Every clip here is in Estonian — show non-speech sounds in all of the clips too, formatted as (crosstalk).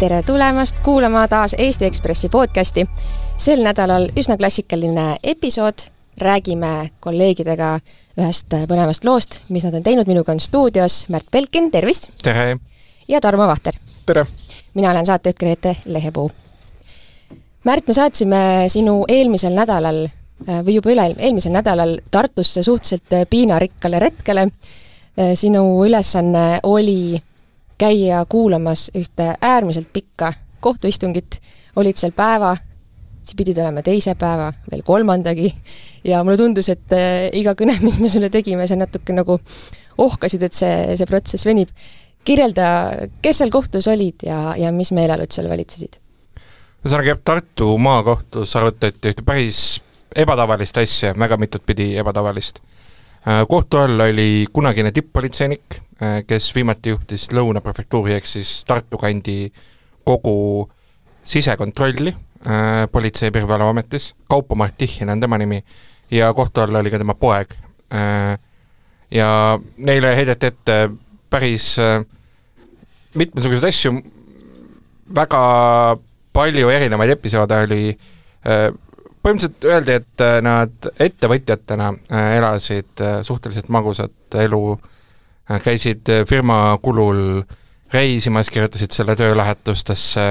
tere tulemast kuulama taas Eesti Ekspressi podcasti. sel nädalal üsna klassikaline episood, räägime kolleegidega ühest põnevast loost, mis nad on teinud, minuga on stuudios Märt Belkin, tervist! tere! ja Tarmo Vahter. tere! mina olen saatejuht Grete Lehepuu. Märt, me saatsime sinu eelmisel nädalal või juba üle-eelmisel nädalal Tartusse suhteliselt piinarikkale retkele. sinu ülesanne oli käia kuulamas ühte äärmiselt pikka kohtuistungit, olid seal päeva, sa pidid olema teise päeva, veel kolmandagi, ja mulle tundus, et iga kõne, mis me sulle tegime, sa natuke nagu ohkasid, et see, see protsess venib kirjelda, kes seal kohtus olid ja, ja mis meeleolud seal valitsesid? ühesõnaga, Tartu maakohtus arutati ühte päris ebatavalist asja, väga mitut pidi ebatavalist. Äh, kohtu all oli kunagine tipp-politseinik, äh, kes viimati juhtis Lõuna prefektuuri ehk siis Tartu kandi kogu sisekontrolli äh, Politsei- ja Piirivalveametis, Kaupo Martihhin on tema nimi, ja kohtu all oli ka tema poeg. Ja neile heideti ette päris äh, mitmesuguseid asju, väga palju erinevaid episoode oli äh,, põhimõtteliselt öeldi, et äh, nad ettevõtjatena äh, elasid äh, suhteliselt magusat elu äh,, käisid firma kulul reisimas, kirjutasid selle töölähetustesse,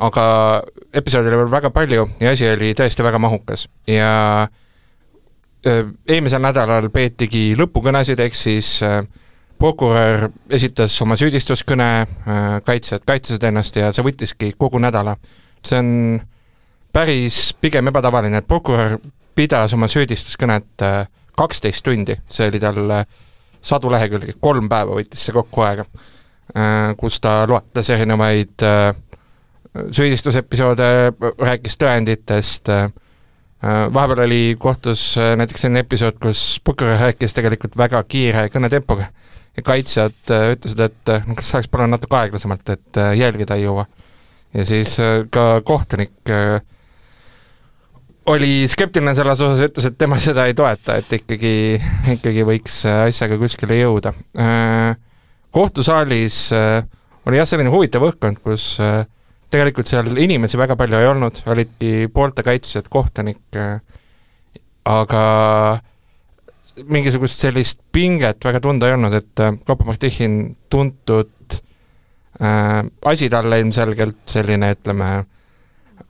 aga episoode oli veel väga palju ja asi oli tõesti väga mahukas. Ja äh, eelmisel nädalal peetigi lõpukõnesid, ehk siis äh, prokurör esitas oma süüdistuskõne, äh, kaitsjad kaitsesid ennast ja see võttiski kogu nädala. see on päris pigem ebatavaline, et prokurör pidas oma süüdistuskõnet äh, kaksteist tundi, see oli tal äh, sadu lehekülgi, kolm päeva võttis see kokku aega, kus ta loetles erinevaid süüdistusepisoode, rääkis tõenditest, vahepeal oli kohtus näiteks selline episood, kus prokurör rääkis tegelikult väga kiire kõnetempoga ja kaitsjad äh, ütlesid, et äh, kas saaks palun natuke aeglasemalt, et äh, jälgida ei jõua. ja siis ka kohtunik oli skeptiline selles osas, ütles, et tema (laughs) seda ei toeta, et ikkagi, ikkagi võiks asjaga kuskile jõuda. kohtusaalis oli jah, selline huvitav õhkkond, kus tegelikult seal inimesi väga palju ei olnud, olidki poolte kaitsjad, kohtunik, aga mingisugust sellist pinget väga tunda ei olnud, et äh, Kaupo Martichin tuntud äh, asi talle ilmselgelt selline, ütleme,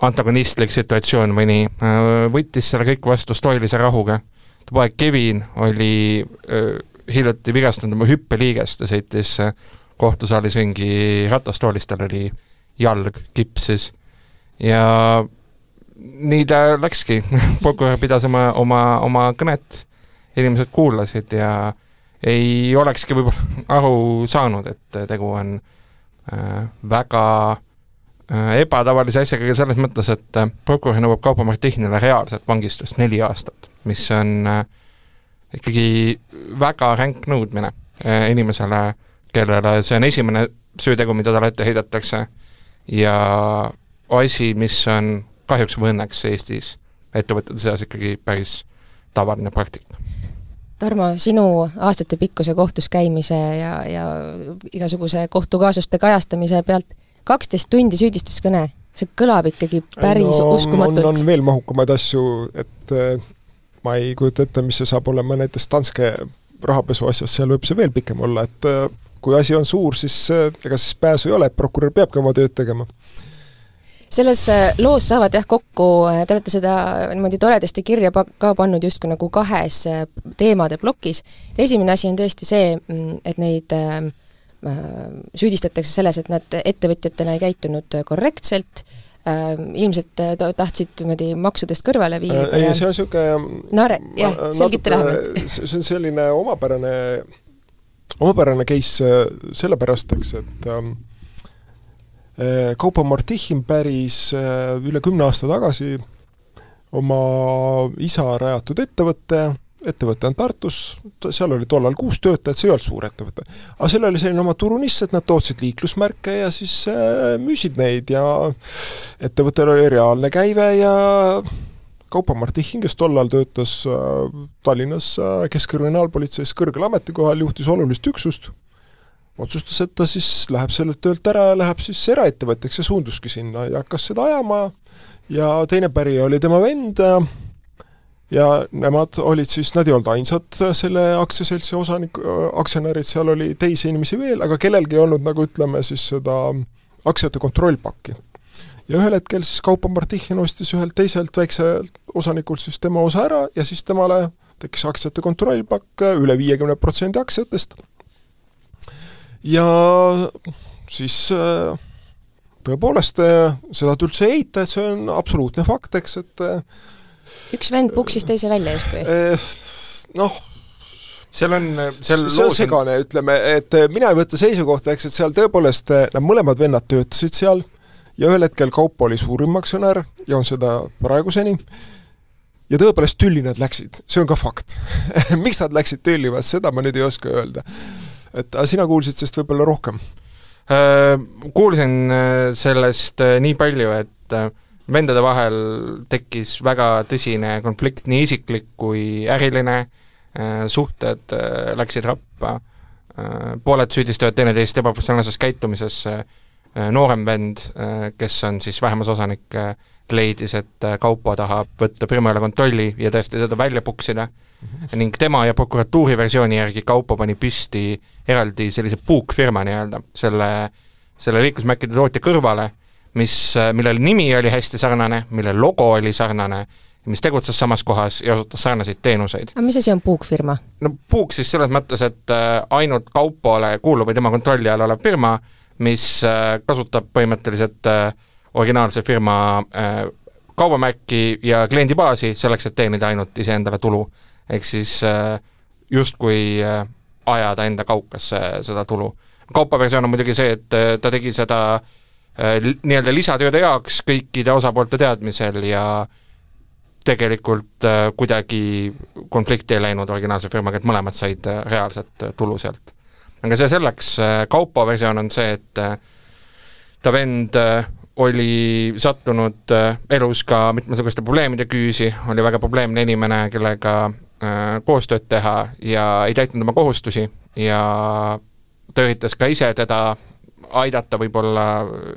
antagonistlik situatsioon või nii. Äh,, võttis selle kõik vastu stoilise rahuga. ta poeg Kevin oli äh, hiljuti vigastanud oma hüppeliigest ja sõitis äh, kohtusaalis ringi ratastoolis, tal oli jalg kipsis. Ja nii ta läkski. (laughs) Prokurör pidas oma, oma, oma kõnet. Inimesed kuulasid ja ei olekski võib-olla (laughs) aru saanud, et tegu on väga äh, ebatavalise asjaga selles mõttes, et äh, prokurör nõuab Kaupo Martinile reaalset vangistust neli aastat, mis on äh, ikkagi väga ränk nõudmine äh, inimesele, kellele see on esimene süütegu, mida talle ette heidetakse. Ja asi, mis on kahjuks või õnneks Eestis ettevõtete seas ikkagi päris tavaline praktika. Tarmo, sinu aastatepikkuse kohtus käimise ja, ja igasuguse kohtukaasuste kajastamise pealt kaksteist tundi süüdistuskõne, see kõlab ikkagi päris no, uskumatult. on, veel mahukamaid asju, et äh, ma ei kujuta ette, mis see saab olema näiteks Danske rahapesu asjas, seal võib see veel pikem olla, et äh, kui asi on suur, siis äh, ega siis pääsu ei ole, et prokurör peabki oma tööd tegema selles loos saavad jah kokku, te olete seda niimoodi toredasti kirja pa-, ka pannud justkui nagu kahes teemade plokis. esimene asi on tõesti see, mm, et neid äh, süüdistatakse selles, et nad ettevõtjatena ei käitunud korrektselt äh,, ilmselt tahtsid niimoodi maksudest kõrvale viia äh,. ei, see on niisugune no jah, selgita lähemalt. (laughs) see on selline omapärane, omapärane case sellepärast, eks, et ähm, Äh, Kaupo Martichin päris äh, üle kümne aasta tagasi oma isa rajatud ettevõtte, ettevõte on Tartus, seal oli tollal kuus töötajat, see ei olnud suur ettevõte. aga seal oli selline oma turuniss, et nad tootsid liiklusmärke ja siis äh, müüsid neid ja ettevõttel oli reaalne käive ja Kaupo Martichin, kes tollal töötas äh, Tallinnas äh, Keskkriminaalpolitseis kõrgel ametikohal, juhtis olulist üksust otsustas, et ta siis läheb sellelt töölt ära ja läheb siis eraettevõtjaks ja suunduski sinna ja hakkas seda ajama ja teine pärija oli tema vend ja nemad olid siis, nad ei olnud ainsad selle aktsiaseltsi osanik, aktsionärid, seal oli teisi inimesi veel, aga kellelgi ei olnud nagu ütleme siis seda aktsiate kontrollpakki. ja ühel hetkel siis Kaupo Martichin ostis ühelt teiselt väikselt osanikult siis tema osa ära ja siis temale tekkis aktsiate kontrollpakk üle viiekümne protsendi aktsiatest ja siis tõepoolest seda ta üldse ei eita, et see on absoluutne fakt, eks, et üks vend puksis teise välja justkui? Noh, seal on, seal see on segane, ütleme, et mina ei võta seisukohta, eks, et seal tõepoolest nad mõlemad vennad töötasid seal ja ühel hetkel Kaupo oli suurim aktsionär ja on seda praeguseni, ja tõepoolest tülli nad läksid, see on ka fakt (laughs) miks nad läksid tülli, vaat seda ma nüüd ei oska öelda et aga sina kuulsid sellest võib-olla rohkem? Äh, kuulsin äh, sellest äh, nii palju, et vendade vahel tekkis väga tõsine konflikt, nii isiklik kui äriline, suhted läksid rappa, pooled süüdistavad teineteist ebaprofessionaalses käitumises, noorem vend, kes on siis vähemusosanik, leidis, et Kaupo tahab võtta firma üle kontrolli ja tõesti teda välja puksida mm, -hmm. ning tema ja prokuratuuri versiooni järgi Kaupo pani püsti eraldi sellise puukfirma nii-öelda, selle, selle liiklusmärkide tootja kõrvale, mis, millel nimi oli hästi sarnane, mille logo oli sarnane, mis tegutses samas kohas ja osutas sarnaseid teenuseid. aga mis asi on puukfirma? no puuk siis selles mõttes, et äh, ainult Kaupole kuuluv või tema kontrolli all olev firma, mis äh, kasutab põhimõtteliselt äh, originaalse firma äh, kaubamärki ja kliendibaasi selleks, et teenida ainult iseendale tulu. ehk siis äh, justkui äh, ajada enda kaukasse seda tulu. kaupa versioon on muidugi see, et ta tegi seda nii-öelda lisatööde jaoks kõikide osapoolte teadmisel ja tegelikult kuidagi konflikti ei läinud originaalse firmaga, et mõlemad said reaalset tulu sealt. aga see selleks, kaupa versioon on see, et ta vend oli sattunud äh, elus ka mitmesuguste probleemide küüsi, oli väga probleemne inimene, kellega äh, koostööd teha ja ei täitnud oma kohustusi ja ta üritas ka ise teda aidata võib-olla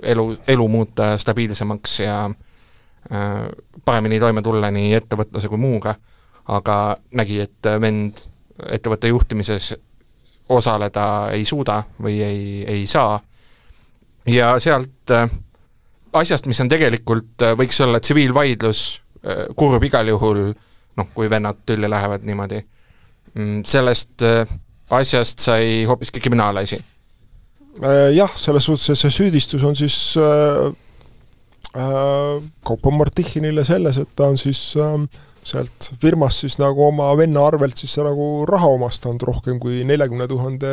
elu, elu muuta stabiilsemaks ja äh, paremini toime tulla nii ettevõtluse kui muuga, aga nägi, et vend ettevõtte juhtimises osaleda ei suuda või ei, ei saa. Ja sealt äh, asjast, mis on tegelikult, äh, võiks olla tsiviilvaidlus, äh, kurb igal juhul, noh, kui vennad tülli lähevad niimoodi, mm, sellest äh, asjast sai hoopiski kriminaalasi. Jah, selles suhtes, et see süüdistus on siis äh, äh, Kaupo Martichinile selles, et ta on siis äh, sealt firmast siis nagu oma venna arvelt siis nagu raha omastanud rohkem kui neljakümne tuhande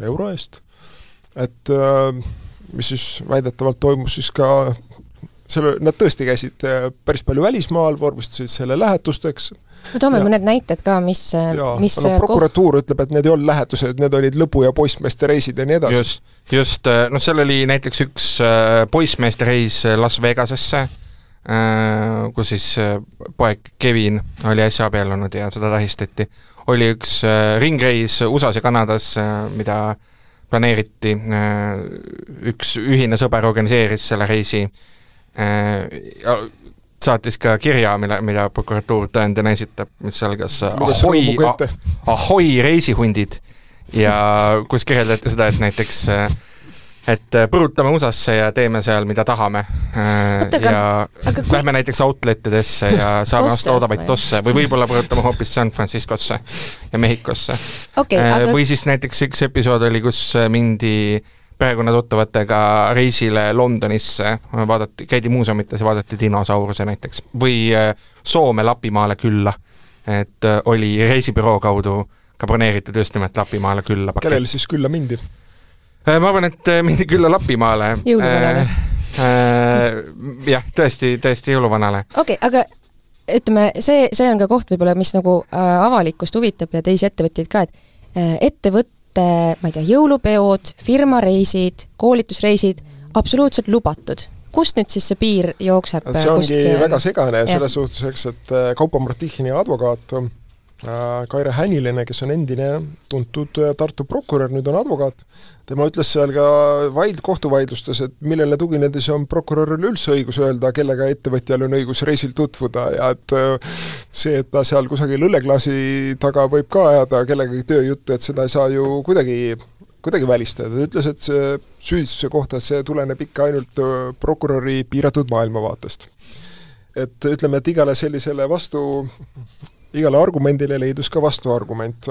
euro eest. et äh, mis siis väidetavalt toimus siis ka selle, nad tõesti käisid äh, päris palju välismaal, vormistasid selle lähetusteks. no toome ja. mõned näited ka, mis, äh, mis no, prokuratuur koht... ütleb, et need ei olnud lähetused, need olid lõbu- ja poissmeeste reisid ja nii edasi. just, just, äh, noh, seal oli näiteks üks poissmeeste reis Las Vegasesse, kus siis poeg Kevin oli äsja abiellunud ja seda tähistati. oli üks ringreis USA-s ja Kanadas, mida planeeriti, üks ühine sõber organiseeris selle reisi Äh, saatis ka kirja, mille, mida prokuratuur tõendina esitab, mis algas ahoi, ahoi reisihundid ja kus kirjeldati seda, et näiteks et põrutame USA-sse ja teeme seal, mida tahame. Äh, ja kui... lähme näiteks outlet idesse ja (laughs) saame osta odavaid tosse või võib-olla põrutame hoopis San Franciscosse ja Mehhikosse okay,. Äh, aga... või siis näiteks üks episood oli, kus mindi äh, perekonna tuttavatega reisile Londonisse, vaadati, käidi muuseumites ja vaadati dinosauruse näiteks, või äh, Soome Lapimaale külla. et äh, oli reisibüroo kaudu ka broneeritud just nimelt Lapimaale külla. kellele siis külla mindi? Äh, ma arvan, et mindi külla Lapimaale. jõuluvanale äh,. jah, tõesti, tõesti jõuluvanale. okei okay,, aga ütleme, see, see on ka koht võib-olla, mis nagu avalikkust huvitab ja teisi ettevõtjaid ka, et äh, ettevõtte et ma ei tea, jõulupeod, firmareisid, koolitusreisid, absoluutselt lubatud. kust nüüd siis see piir jookseb? see ongi kust... väga segane ja selles suhtes, eks, et äh, Kaupo Martichini advokaat Kaire Häniline, kes on endine tuntud Tartu prokurör, nüüd on advokaat, tema ütles seal ka vaid-, kohtuvaidlustes, et millele tuginedes on prokuröril üldse õigus öelda, kellega ettevõtjal on õigus reisil tutvuda ja et see, et ta seal kusagil õlleklaasi taga võib ka ajada kellegagi tööjuttu, et seda ei saa ju kuidagi kuidagi välistada, ta ütles, et see süüdistuse kohta, see tuleneb ikka ainult prokuröri piiratud maailmavaatest. et ütleme, et igale sellisele vastu, igale argumendile leidus ka vastuargument.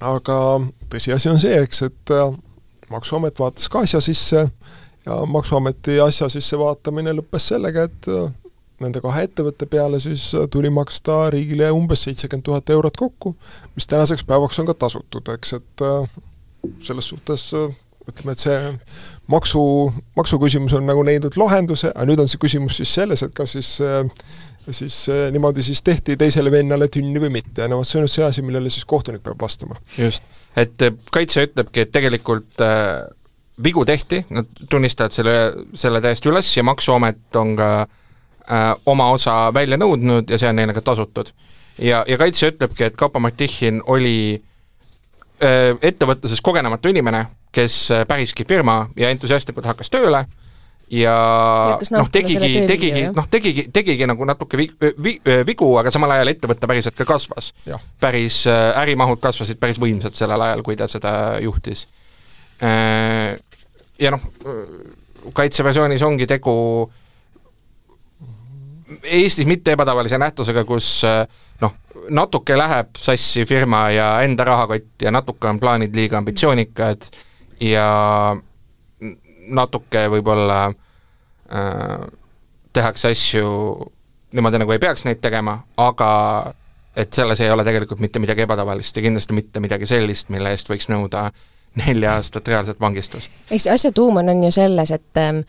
aga tõsiasi on see, eks, et Maksuamet vaatas ka asja sisse ja Maksuameti asja sisse vaatamine lõppes sellega, et nende kahe ettevõtte peale siis tuli maksta riigile umbes seitsekümmend tuhat eurot kokku, mis tänaseks päevaks on ka tasutud, eks, et selles suhtes ütleme, et see maksu, maksuküsimus on nagu leidnud lahenduse, aga nüüd on see küsimus siis selles, et kas siis siis niimoodi siis tehti teisele vennale tünni või mitte no vot, see on nüüd see asi, millele siis kohtunik peab vastama. just, et kaitse ütlebki, et tegelikult äh, vigu tehti, nad tunnistavad selle, selle täiesti üles ja Maksuamet on ka äh, oma osa välja nõudnud ja see on neile ka tasutud. ja, ja kaitse ütlebki, et Kapa Martichin oli Äh, ettevõtluses kogenematu inimene, kes äh, päriski firma ja entusiastlikult hakkas tööle ja noh, tegigi, tegigi, noh, tegigi, tegigi nagu natuke vi-, vi-, vigu, aga samal ajal ettevõte päriselt ka kasvas. päris, äh, ärimahud kasvasid päris võimsalt sellel ajal, kui ta seda juhtis. Ja noh, kaitseversioonis ongi tegu Eestis mitte ebatavalise nähtusega, kus noh, natuke läheb sassi firma ja enda rahakott ja natuke on plaanid liiga ambitsioonikad ja natuke võib-olla äh, tehakse asju niimoodi, nagu ei peaks neid tegema, aga et selles ei ole tegelikult mitte midagi ebatavalist ja kindlasti mitte midagi sellist, mille eest võiks nõuda nelja aastat reaalset vangistust. eks asja tuum on, on ju selles, et äh,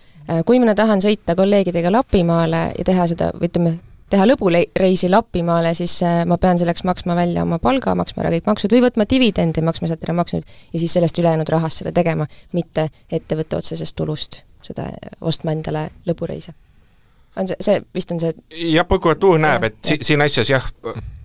kui mina tahan sõita kolleegidega Lapimaale ja teha seda, ütleme, teha lõbureisi Lapimaale, siis äh, ma pean selleks maksma välja oma palga, maksma ära kõik maksud või võtma dividendi, maksma sealt ära maksud ja siis sellest ülejäänud rahast selle tegema, mitte ettevõtte otsesest tulust seda ostma endale lõbureise. on see, see vist on see jah, prokuratuur näeb, et si-, siin asjas jah,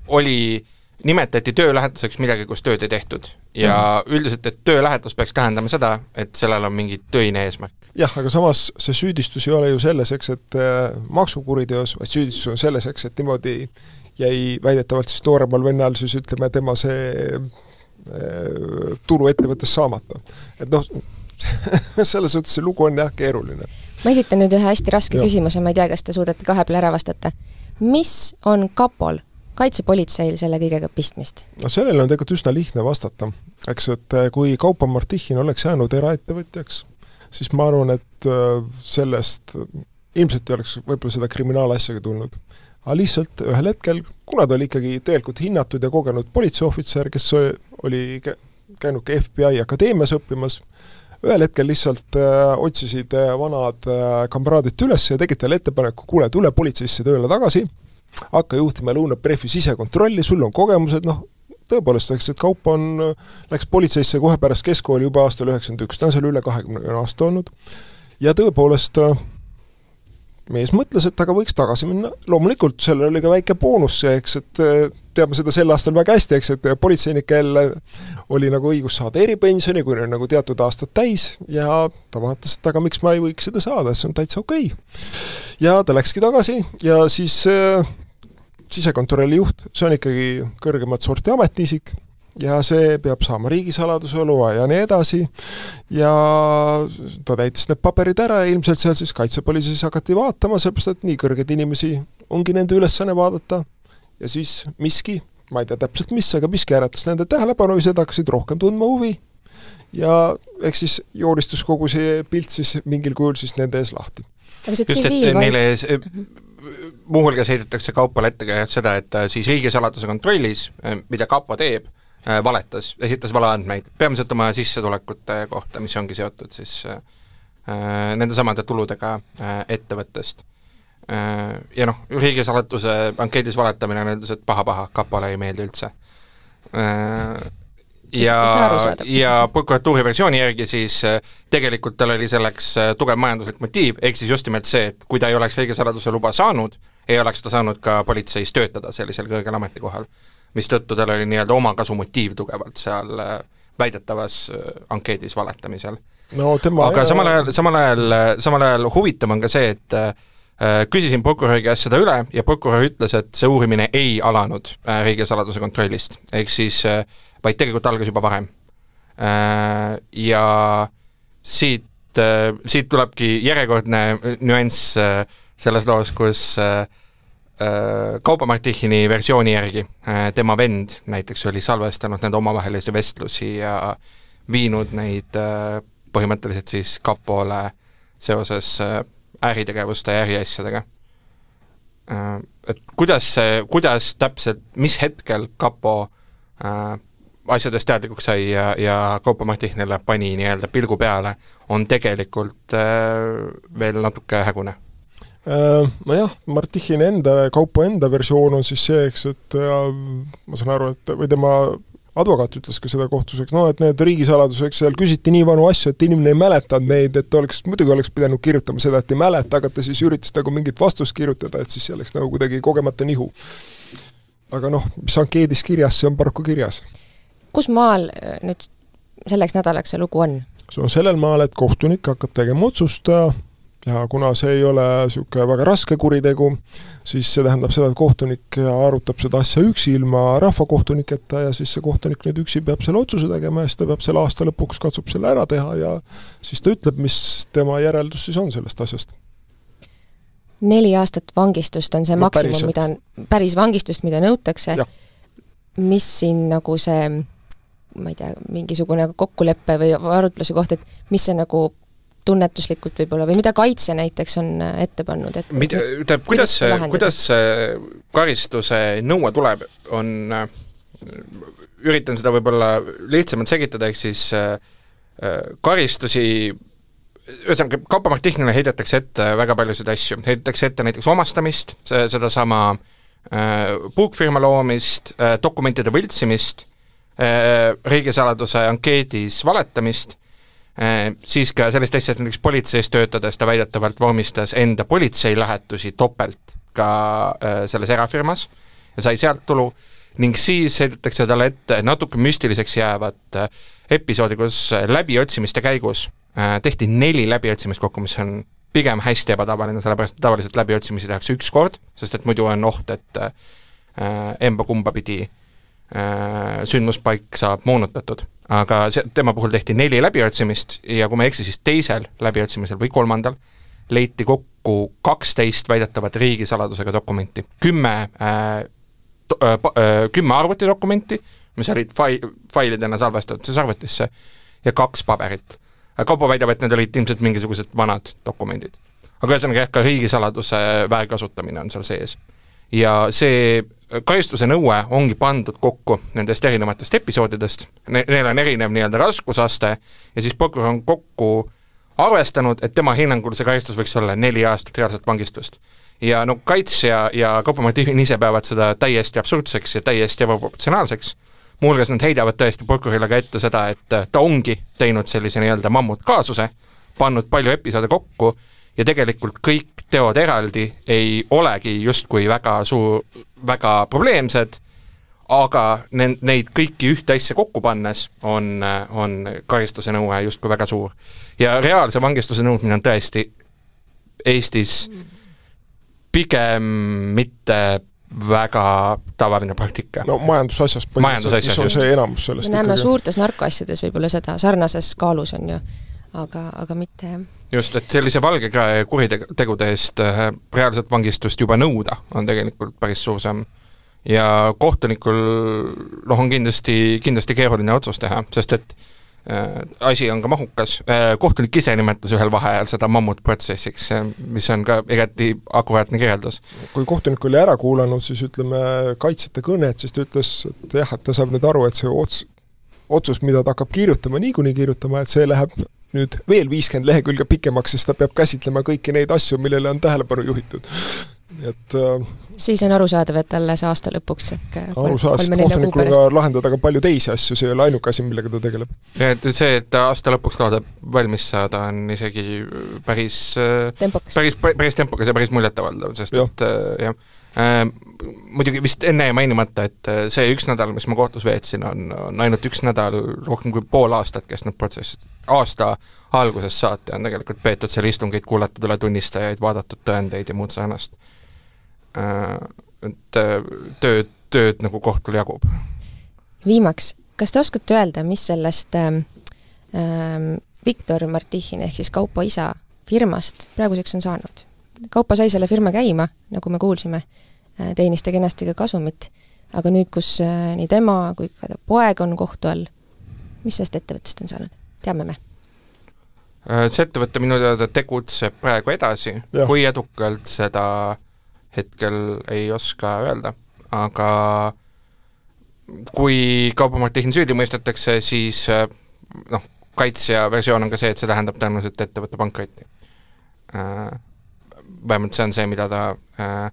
oli, nimetati töölähetuseks midagi, kus tööd ei tehtud. ja mm -hmm. üldiselt, et töölähetus peaks tähendama seda, et sellel on mingi töine eesmärk jah, aga samas see süüdistus ei ole ju selles, eks, et äh, maksukuriteos, vaid süüdistus on selles, eks, et niimoodi jäi väidetavalt siis nooremal vennal siis ütleme, tema see äh, tulu ettevõttes saamata. et noh, (laughs) selles suhtes see lugu on jah, keeruline. ma esitan nüüd ühe hästi raske ja. küsimuse, ma ei tea, kas te suudate kahe peale ära vastata. mis on kapol, kaitsepolitseil selle kõigega pistmist? no sellele on tegelikult üsna lihtne vastata. eks, et äh, kui Kaupo Martichin oleks jäänud eraettevõtjaks, siis ma arvan, et äh, sellest ilmselt ei oleks võib-olla seda kriminaalasjagi tulnud. aga lihtsalt ühel hetkel, kuna ta oli ikkagi tegelikult hinnatud ja kogenud politseiohvitser, kes oli käinud ka FBI akadeemias õppimas, ühel hetkel lihtsalt äh, otsisid äh, vanad äh, kamraadid üles ja tegid talle ettepaneku, kuule, tule politseisse tööle tagasi, hakka juhtima Lõuna-Prefi sisekontrolli, sul on kogemused, noh, tõepoolest, eks, et Kaup on, läks politseisse kohe pärast keskkooli juba aastal üheksakümmend üks, ta on seal üle kahekümne aasta olnud, ja tõepoolest mees mõtles, et aga võiks tagasi minna, loomulikult sellel oli ka väike boonus eks, et teame seda sel aastal väga hästi, eks, et politseinikel oli nagu õigus saada eripensioni, kui neil nagu teatud aastad täis ja ta vaatas, et aga miks ma ei võiks seda saada, see on täitsa okei. Okay.. ja ta läkski tagasi ja siis sisekontrolli juht, see on ikkagi kõrgemat sorti ametiisik ja see peab saama riigisaladuse loa ja nii edasi, ja ta täitis need paberid ära ja ilmselt seal siis kaitsepolitseis hakati vaatama, sellepärast et nii kõrgeid inimesi ongi nende ülesanne vaadata, ja siis miski, ma ei tea täpselt mis, aga miski äratas nende tähelepanu ja nad hakkasid rohkem tundma huvi. Ja eks siis joonistus kogu see pilt siis mingil kujul siis nende ees lahti. aga see tsiviil neile muuhulgas heidetakse Kaupale ette ka seda, et ta siis riigisaladuse kontrollis, eh, mida kapo teeb, eh, valetas, esitas valeandmeid, peamiselt oma sissetulekute kohta, mis ongi seotud siis äh, nendesamade tuludega äh, ettevõttest äh,. Ja noh, riigisaladuse ankeedis valetamine on üldiselt paha-paha, kapole ei meeldi üldse äh, ja, ja prokuratuuri versiooni järgi siis äh, tegelikult tal oli selleks äh, tugev majanduslik motiiv, ehk siis just nimelt see, et kui ta ei oleks riigisaladuse luba saanud, ei oleks ta saanud ka politseis töötada sellisel kõrgel ametikohal. mistõttu tal oli nii-öelda omakasumotiiv tugevalt seal äh, väidetavas ankeedis valetamisel. no aga samal ajal, samal ajal, samal ajal huvitav on ka see, et äh, küsisin prokuröri käest seda üle ja prokurör ütles, et see uurimine ei alanud äh, riigisaladuse kontrollist, ehk siis äh, vaid tegelikult algas juba varem äh,. Ja siit äh,, siit tulebki järjekordne nüanss äh, selles loos, kus äh, Äh, Kauba-Martihini versiooni järgi äh, tema vend näiteks oli salvestanud nende omavahelisi vestlusi ja viinud neid äh, põhimõtteliselt siis kapole seoses äritegevuste ja äriasjadega. Et kuidas see, kuidas täpselt, mis hetkel kapo asjadest teadlikuks sai ja, ja Kaupa-Martihnile pani nii-öelda pilgu peale, on tegelikult veel natuke hägune Äh, nojah, Martichini enda, Kaupo enda versioon on siis see, eks, et ma saan aru, et või tema advokaat ütles ka seda kohtus, eks noh, et need riigisaladused, eks seal küsiti nii vanu asju, et inimene ei mäletanud neid, et oleks, muidugi oleks pidanud kirjutama seda, et ei mäleta, aga ta siis üritas nagu mingit vastust kirjutada, et siis see oleks nagu kuidagi kogemata nihu. aga noh, mis ankeedis kirjas, see on paraku kirjas. kus maal äh, nüüd selleks nädalaks see lugu on? see on sellel maal, et kohtunik hakkab tegema otsust ja kuna see ei ole niisugune väga raske kuritegu, siis see tähendab seda, et kohtunik arutab seda asja üksi, ilma rahvakohtuniketa ja siis see kohtunik nüüd üksi peab selle otsuse tegema ja siis ta peab selle aasta lõpuks, katsub selle ära teha ja siis ta ütleb, mis tema järeldus siis on sellest asjast. neli aastat vangistust on see no, maksimum, mida, päris vangistust, mida nõutakse, mis siin nagu see ma ei tea, mingisugune kokkulepe või arutluse koht, et mis see nagu tunnetuslikult võib-olla või mida kaitse näiteks on äh, ette pannud, et mida, tähendab, kuidas see, kuidas see karistuse nõue tuleb, on, äh, üritan seda võib-olla lihtsamalt selgitada, ehk siis äh, karistusi ühesõnaga, kaubamartiklile heidetakse ette väga paljusid asju, heidetakse ette näiteks omastamist, sedasama äh, puukfirma loomist äh,, dokumentide võltsimist äh,, riigisaladuse ankeedis valetamist siis ka sellist asja, et näiteks politseis töötades ta väidetavalt vormistas enda politseilähetusi topelt ka äh, selles erafirmas ja sai sealt tulu, ning siis heidetakse talle ette natuke müstiliseks jäävat äh, episoodi, kus läbiotsimiste käigus tehti neli läbiotsimist kokku, mis on pigem hästi ebatavaline, sellepärast et tavaliselt läbiotsimisi tehakse üks kord, sest et muidu on oht, et emba-kumba pidi sündmuspaik saab moonutatud aga see, tema puhul tehti neli läbiotsimist ja kui ma ei eksi, siis teisel läbiotsimisel või kolmandal leiti kokku kaksteist väidetavat riigisaladusega dokumenti, kümme äh, äh, äh, kümme arvutidokumenti, mis olid fai-, failidena salvestatud siis arvutisse, ja kaks paberit. Kaupo väidab, et need olid ilmselt mingisugused vanad dokumendid. aga ühesõnaga jah, ka riigisaladuse väärkasutamine on seal sees. ja see karistuse nõue ongi pandud kokku nendest erinevatest episoodidest, ne-, neil on erinev nii-öelda raskusaste ja siis prokurör on kokku arvestanud, et tema hinnangul see karistus võiks olla neli aastat reaalset vangistust. ja no kaitsja ja kaubamotiivin ise peavad seda täiesti absurdseks ja täiesti ebaproportsionaalseks, muuhulgas nad heidavad tõesti prokurörile ka ette seda, et ta ongi teinud sellise nii-öelda mammutkaasuse, pannud palju episoode kokku ja tegelikult kõik teod eraldi ei olegi justkui väga suur, väga probleemsed, aga ne-, neid kõiki ühte asja kokku pannes on, on karistuse nõue justkui väga suur. ja reaalse vangistuse nõudmine on tõesti Eestis pigem mitte väga tavaline praktika. no majandusasjas põhimõtteliselt, mis on see enamus sellest me näeme ikkagi. suurtes narkoasjades võib-olla seda, sarnases kaalus on ju, aga, aga mitte jah just, et sellise valge käe kuritegude eest äh, reaalset vangistust juba nõuda, on tegelikult päris suur samm. ja kohtunikul noh, on kindlasti, kindlasti keeruline otsus teha, sest et äh, asi on ka mahukas äh,, kohtunik ise nimetas ühel vaheajal seda mammutprotsessiks, mis on ka igati akuraatne kirjeldus. kui kohtunik oli ära kuulanud, siis ütleme, kaitsjate kõnet, siis ta ütles, et jah, et ta saab nüüd aru, et see ots-, otsus, mida ta hakkab kirjutama, niikuinii kirjutama, et see läheb nüüd veel viiskümmend lehekülge pikemaks, sest ta peab käsitlema kõiki neid asju, millele on tähelepanu juhitud. et äh, siis on arusaadav, et alles aasta lõpuks ehk arusaadav, kohtunikul ka lahendada ka palju teisi asju, see ei ole ainuke asi, millega ta tegeleb. et see, et ta aasta lõpuks loodab valmis saada, on isegi päris tempokas. päris, päris tempokas ja päris muljetavaldav, sest ja. et äh, jah, Äh, muidugi vist enne jäi mainimata, et äh, see üks nädal, mis ma kohtus veetsin, on, on ainult üks nädal, rohkem kui pool aastat kestnud protsess. aasta algusest saati on tegelikult peetud seal istungeid, kuulatud üle tunnistajaid, vaadatud tõendeid ja muud sarnast. Äh, et tööd, tööd nagu kohtul jagub. viimaks, kas te oskate öelda, mis sellest ähm, ähm Viktor Martihin ehk siis Kaupo isa firmast praeguseks on saanud? Kaupo sai selle firma käima, nagu me kuulsime, äh, teenis ta kenasti ka kasumit, aga nüüd, kus äh, nii tema kui ka ta poeg on kohtu all, mis sellest ettevõttest on saanud, teame me? Äh, see ettevõte minu teada tegutseb praegu edasi, kui edukalt, seda hetkel ei oska öelda, aga kui Kaupo Martin süüdi mõistetakse, siis noh, kaitsja versioon on ka see, et see tähendab tõenäoliselt ettevõtte pankrotti vähemalt see on see, mida ta äh,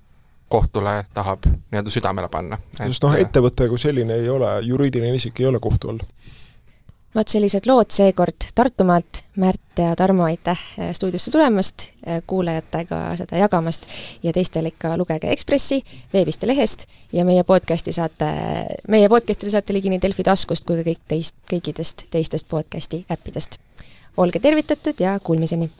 kohtule tahab nii-öelda südamele panna. sest noh, ettevõte kui selline ei ole, juriidiline isik ei ole kohtu all. vot sellised lood seekord Tartumaalt, Märt ja Tarmo, aitäh äh, stuudiosse tulemast, äh, kuulajatega seda jagamast ja teistel ikka lugege Ekspressi veebist ja lehest ja meie podcasti saate, meie podcastile saate ligi nii Delfi taskust kui ka kõik teist, kõikidest teistest podcasti äppidest. olge tervitatud ja kuulmiseni!